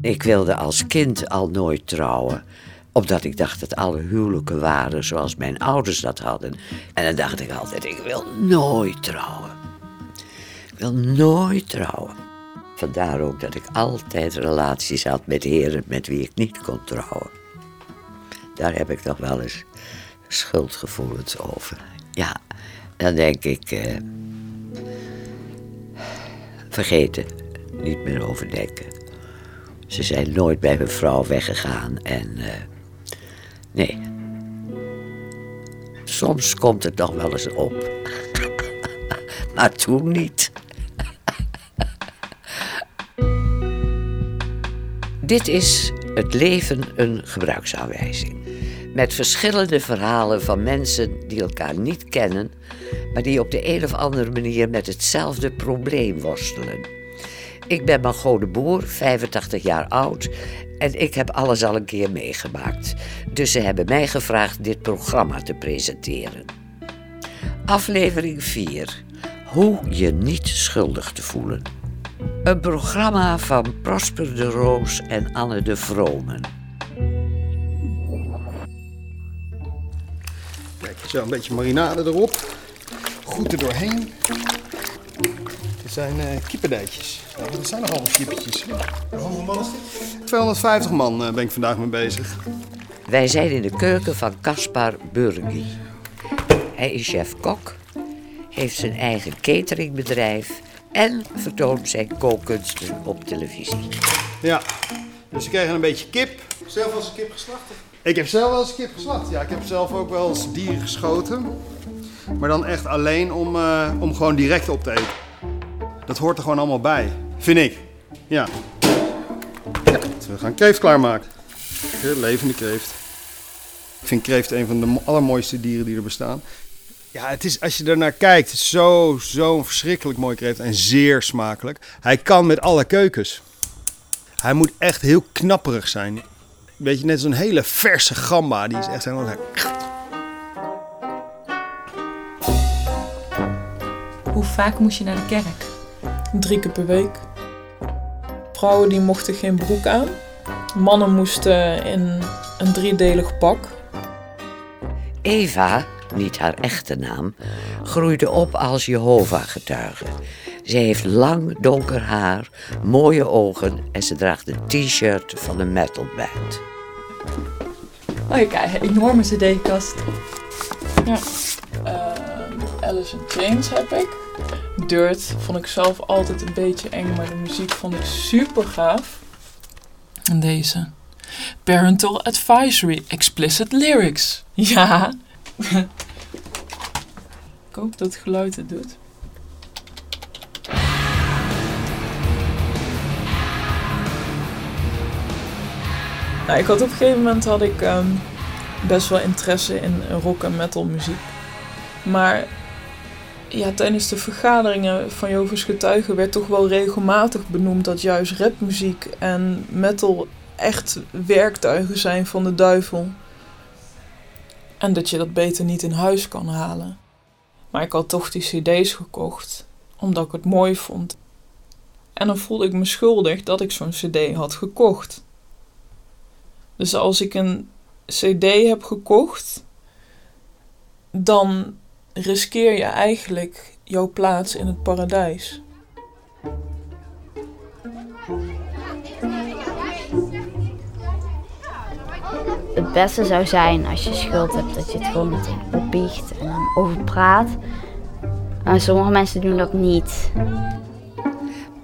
Ik wilde als kind al nooit trouwen omdat ik dacht dat alle huwelijken waren zoals mijn ouders dat hadden. En dan dacht ik altijd, ik wil nooit trouwen. Ik wil nooit trouwen. Vandaar ook dat ik altijd relaties had met heren met wie ik niet kon trouwen. Daar heb ik toch wel eens schuldgevoelens over. Ja, dan denk ik. Eh, vergeten, niet meer overdenken. Ze zijn nooit bij hun vrouw weggegaan en. Uh, nee. Soms komt het nog wel eens op. maar toen niet. Dit is Het leven een gebruiksaanwijzing. Met verschillende verhalen van mensen die elkaar niet kennen, maar die op de een of andere manier met hetzelfde probleem worstelen. Ik ben Margot Boer, 85 jaar oud en ik heb alles al een keer meegemaakt. Dus ze hebben mij gevraagd dit programma te presenteren. Aflevering 4. Hoe je niet schuldig te voelen. Een programma van Prosper de Roos en Anne de Vromen. Kijk, zo een beetje marinade erop. Goed er doorheen. Dit zijn uh, kipperdijtjes. Ja, dat zijn nogal wat kippertjes. Hoeveel man is dit? 250 man uh, ben ik vandaag mee bezig. Wij zijn in de keuken van Caspar Burgi. Hij is chef-kok, heeft zijn eigen cateringbedrijf en vertoont zijn kookkunsten op televisie. Ja, dus we krijgen een beetje kip. Zelf als een kip geslacht? Ik heb zelf wel eens een kip geslacht. Ja, ik heb zelf ook wel eens dieren geschoten. Maar dan echt alleen om, uh, om gewoon direct op te eten. Dat hoort er gewoon allemaal bij. Vind ik. Ja. ja we gaan kreeft klaarmaken. Heel levende kreeft. Ik vind kreeft een van de allermooiste dieren die er bestaan. Ja, het is, als je er naar kijkt, zo, zo'n verschrikkelijk mooi kreeft en zeer smakelijk. Hij kan met alle keukens. Hij moet echt heel knapperig zijn. Weet je, net zo'n hele verse gamba. Die is echt helemaal... Hoe vaak moest je naar de kerk? Drie keer per week. Vrouwen die mochten geen broek aan. Mannen moesten in een driedelig pak. Eva, niet haar echte naam, groeide op als Jehovah-getuige. Ze heeft lang donker haar, mooie ogen en ze draagt een t-shirt van een metalband. Oh, ik een enorme cd-kast. Ja. Uh, Alice in Chains heb ik. Dirt vond ik zelf altijd een beetje eng, maar de muziek vond ik super gaaf. En deze. Parental Advisory Explicit Lyrics. Ja. ik hoop dat het geluid het doet. Nou, ik had op een gegeven moment had ik ehm, best wel interesse in rock en metal muziek. Maar ja, tijdens de vergaderingen van Jovens Getuigen werd toch wel regelmatig benoemd dat juist rapmuziek en metal echt werktuigen zijn van de duivel. En dat je dat beter niet in huis kan halen. Maar ik had toch die CD's gekocht, omdat ik het mooi vond. En dan voelde ik me schuldig dat ik zo'n CD had gekocht. Dus als ik een CD heb gekocht, dan riskeer je eigenlijk jouw plaats in het paradijs. Het beste zou zijn als je schuld hebt dat je het gewoon meteen opbiecht en dan over praat. Maar sommige mensen doen dat niet.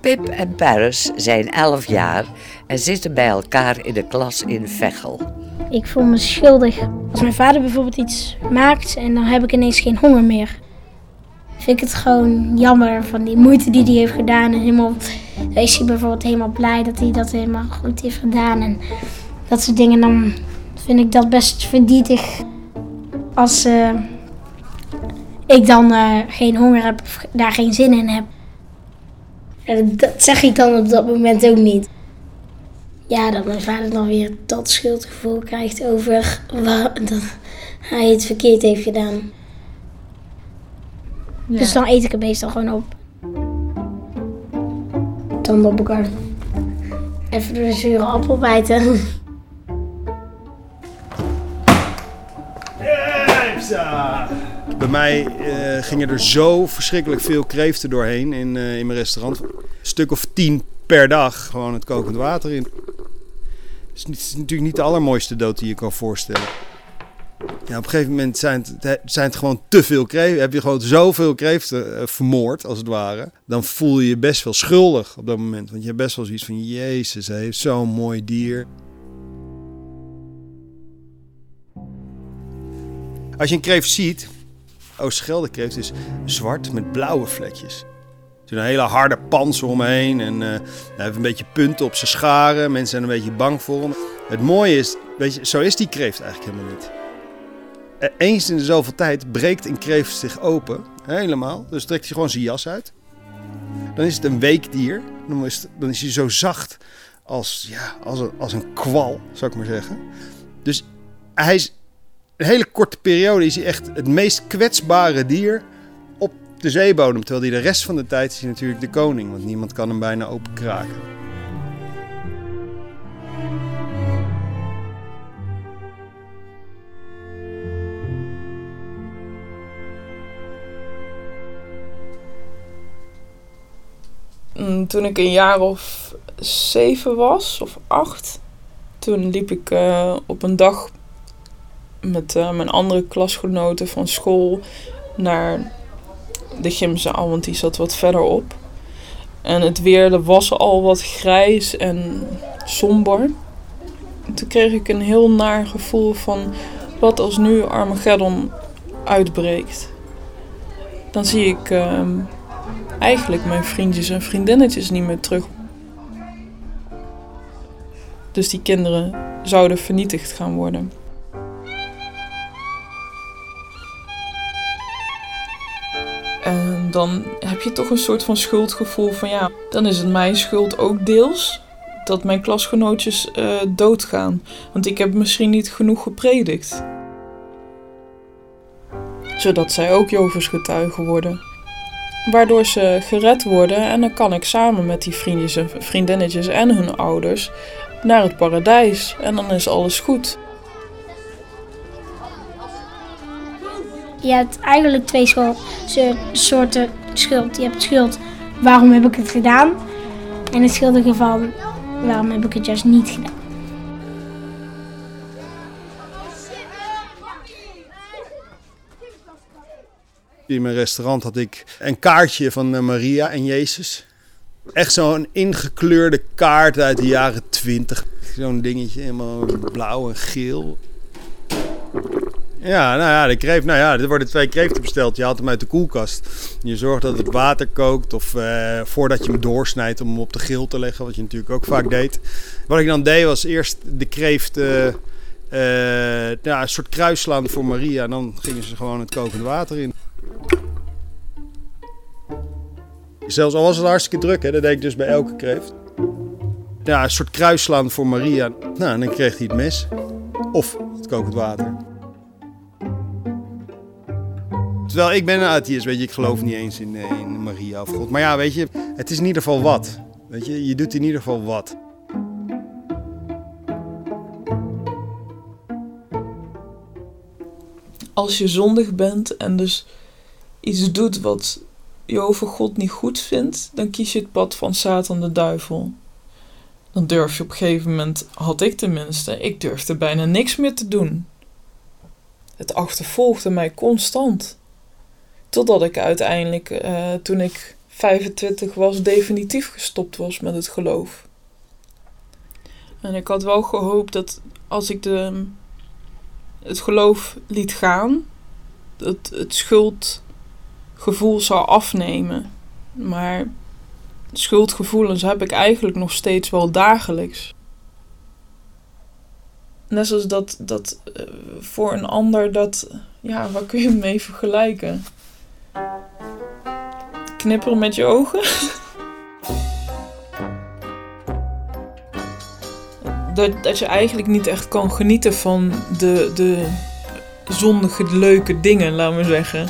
Pip en Paris zijn 11 jaar en zitten bij elkaar in de klas in Vechel. Ik voel me schuldig. Als mijn vader bijvoorbeeld iets maakt en dan heb ik ineens geen honger meer. Vind ik het gewoon jammer van die moeite die hij heeft gedaan. En helemaal, is hij bijvoorbeeld helemaal blij dat hij dat helemaal goed heeft gedaan. En dat soort dingen. Dan vind ik dat best verdrietig. Als uh, ik dan uh, geen honger heb of daar geen zin in heb. En dat zeg ik dan op dat moment ook niet. Ja, dat mijn vader dan weer dat schuldgevoel krijgt over dat hij het verkeerd heeft gedaan. Ja. Dus dan eet ik het meestal gewoon op. Dan op elkaar. Even door de zure appel bijten. Bij mij eh, gingen er zo verschrikkelijk veel kreeften doorheen in, eh, in mijn restaurant. Een stuk of tien per dag, gewoon het kokend water in. Is, is natuurlijk niet de allermooiste dood die je kan voorstellen. Ja, op een gegeven moment zijn het, zijn gewoon te veel kreeften. Heb je gewoon zoveel kreeften eh, vermoord, als het ware. Dan voel je je best wel schuldig op dat moment. Want je hebt best wel zoiets van, jezus, hij heeft zo'n mooi dier. Als je een kreeft ziet, Oost-Scheldekreeft is zwart met blauwe vlekjes. Zit een hele harde panzer omheen en eh, hij heeft een beetje punten op zijn scharen. Mensen zijn een beetje bang voor hem. Het mooie is, weet je, zo is die kreeft eigenlijk helemaal niet. Eh, Eens in de zoveel tijd breekt een kreeft zich open, helemaal. Dus trekt hij gewoon zijn jas uit. Dan is het een weekdier. Dan is, hij zo zacht als, ja, als, een, als een kwal, zou ik maar zeggen. Dus hij is een hele korte periode is hij echt het meest kwetsbare dier de zeebodem. Terwijl hij de rest van de tijd is natuurlijk de koning. Want niemand kan hem bijna open kraken. Mm, Toen ik een jaar of zeven was, of acht, toen liep ik eh, op een dag met eh, mijn andere klasgenoten van school naar de gymzaal, want die zat wat verderop. En het weer was al wat grijs en somber. En Toen kreeg ik een heel naar gevoel van wat als nu Armageddon uitbreekt. Dan zie ik ehm, eigenlijk mijn vriendjes en vriendinnetjes niet meer terug. Dus die kinderen zouden vernietigd gaan worden. Dan heb je toch een soort van schuldgevoel van ja, dan is het mijn schuld ook deels dat mijn klasgenootjes eh, doodgaan. Want ik heb misschien niet genoeg gepredikt. Zodat zij ook Jovens getuigen worden. Waardoor ze gered worden en dan kan ik samen met die vriendjes en vriendinnetjes en hun ouders naar het paradijs. En dan is alles goed. Je hebt eigenlijk twee soorten schuld. Je hebt schuld, waarom heb ik het gedaan? En het schuldige van, waarom heb ik het juist niet gedaan? In mijn restaurant had ik een kaartje van eh, Maria en Jezus. Echt zo'n ingekleurde kaart uit de jaren twintig. Zo'n dingetje, helemaal blauw en geel. Ja, nou ja, de kreeft, nou ja, er worden twee kreeften besteld. Je haalt hem uit de koelkast. Je zorgt dat het water kookt of eh, voordat je hem doorsnijdt om hem op de grill te leggen, wat je natuurlijk ook vaak deed. Wat ik dan deed was eerst de kreeft eh, eh, ja, een soort kruis slaan voor Maria en dan gingen ze gewoon het kokende water in. Zelfs al was het hartstikke druk, hè, dat deed ik dus bij elke kreeft. Ja, een soort kruis slaan voor Maria. Nou, en dan kreeg hij het mes. Of het kokend water. Terwijl ik ben een atheïst, weet je, ik geloof niet eens in, eh, in Maria of God. Maar ja, weet je, het is in ieder geval wat. Weet je, je doet in ieder geval wat. Als je zondig bent en dus iets doet wat je over God niet goed vindt, dan kies je het pad van Satan de duivel. Dan durf je op een gegeven moment, had ik tenminste, ik durfde bijna niks meer te doen. Het achtervolgde mij constant. Totdat ik uiteindelijk, eh, toen ik 25 was, definitief gestopt was met het geloof. En ik had wel gehoopt dat als ik de, het geloof liet gaan, dat het schuldgevoel zou afnemen. Maar schuldgevoelens heb ik eigenlijk nog steeds wel dagelijks. Net zoals dat, dat eh, voor een ander dat, ja, waar kun je mee vergelijken? Knipperen met je ogen? dat, dat je eigenlijk niet echt kan genieten van de, de zondige, leuke dingen, laat maar zeggen.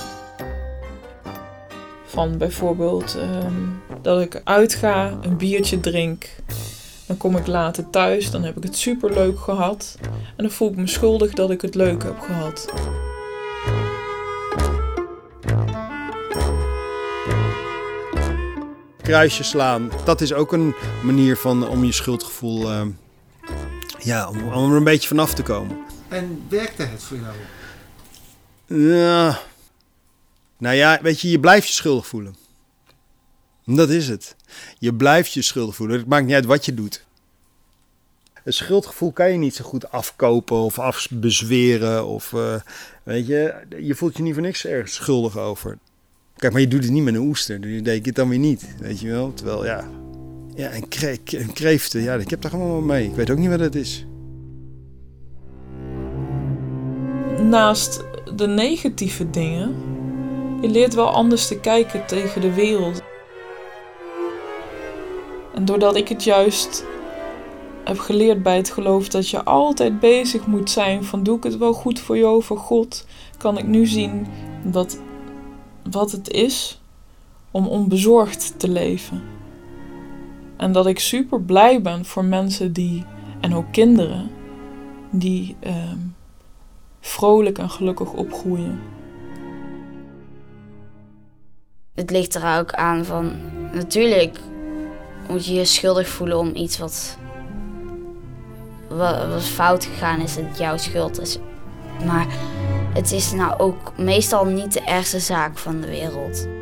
Van bijvoorbeeld ehm, dat ik uitga, een biertje drink, Dan kom ik later thuis, dan heb ik het super leuk gehad. En dan voel ik me schuldig dat ik het leuk heb gehad. Kruisje slaan, dat is ook een manier van, om je schuldgevoel, uh, ja, om, om er een beetje vanaf te komen. En werkte het voor jou? Ja. Nou ja, weet je, je blijft je schuldig voelen. Dat is het. Je blijft je schuldig voelen. Het maakt niet uit wat je doet. Een schuldgevoel kan je niet zo goed afkopen of afbezweren. Of, uh, weet je, je voelt je niet voor niks ergens schuldig over. Kijk, maar je doet het niet met een oester. Dus deed ik het dan weer niet. Weet je wel? Terwijl, ja. Ja, en, kre en kreeften, ja, ik heb daar gewoon wel mee. Ik weet ook niet wat het is. Naast de negatieve dingen, je leert wel anders te kijken tegen de wereld. En doordat ik het juist heb geleerd bij het geloof dat je altijd bezig moet zijn van doe ik het wel goed voor jou, voor God, kan ik nu zien dat wat het is om onbezorgd te leven. En dat ik super blij ben voor mensen die, en ook kinderen, die uh, vrolijk en gelukkig opgroeien. Het ligt er ook aan van, natuurlijk moet je je schuldig voelen om iets wat, wat, fout gegaan is en jouw schuld is. Maar het is nou ook meestal niet de ergste zaak van de wereld.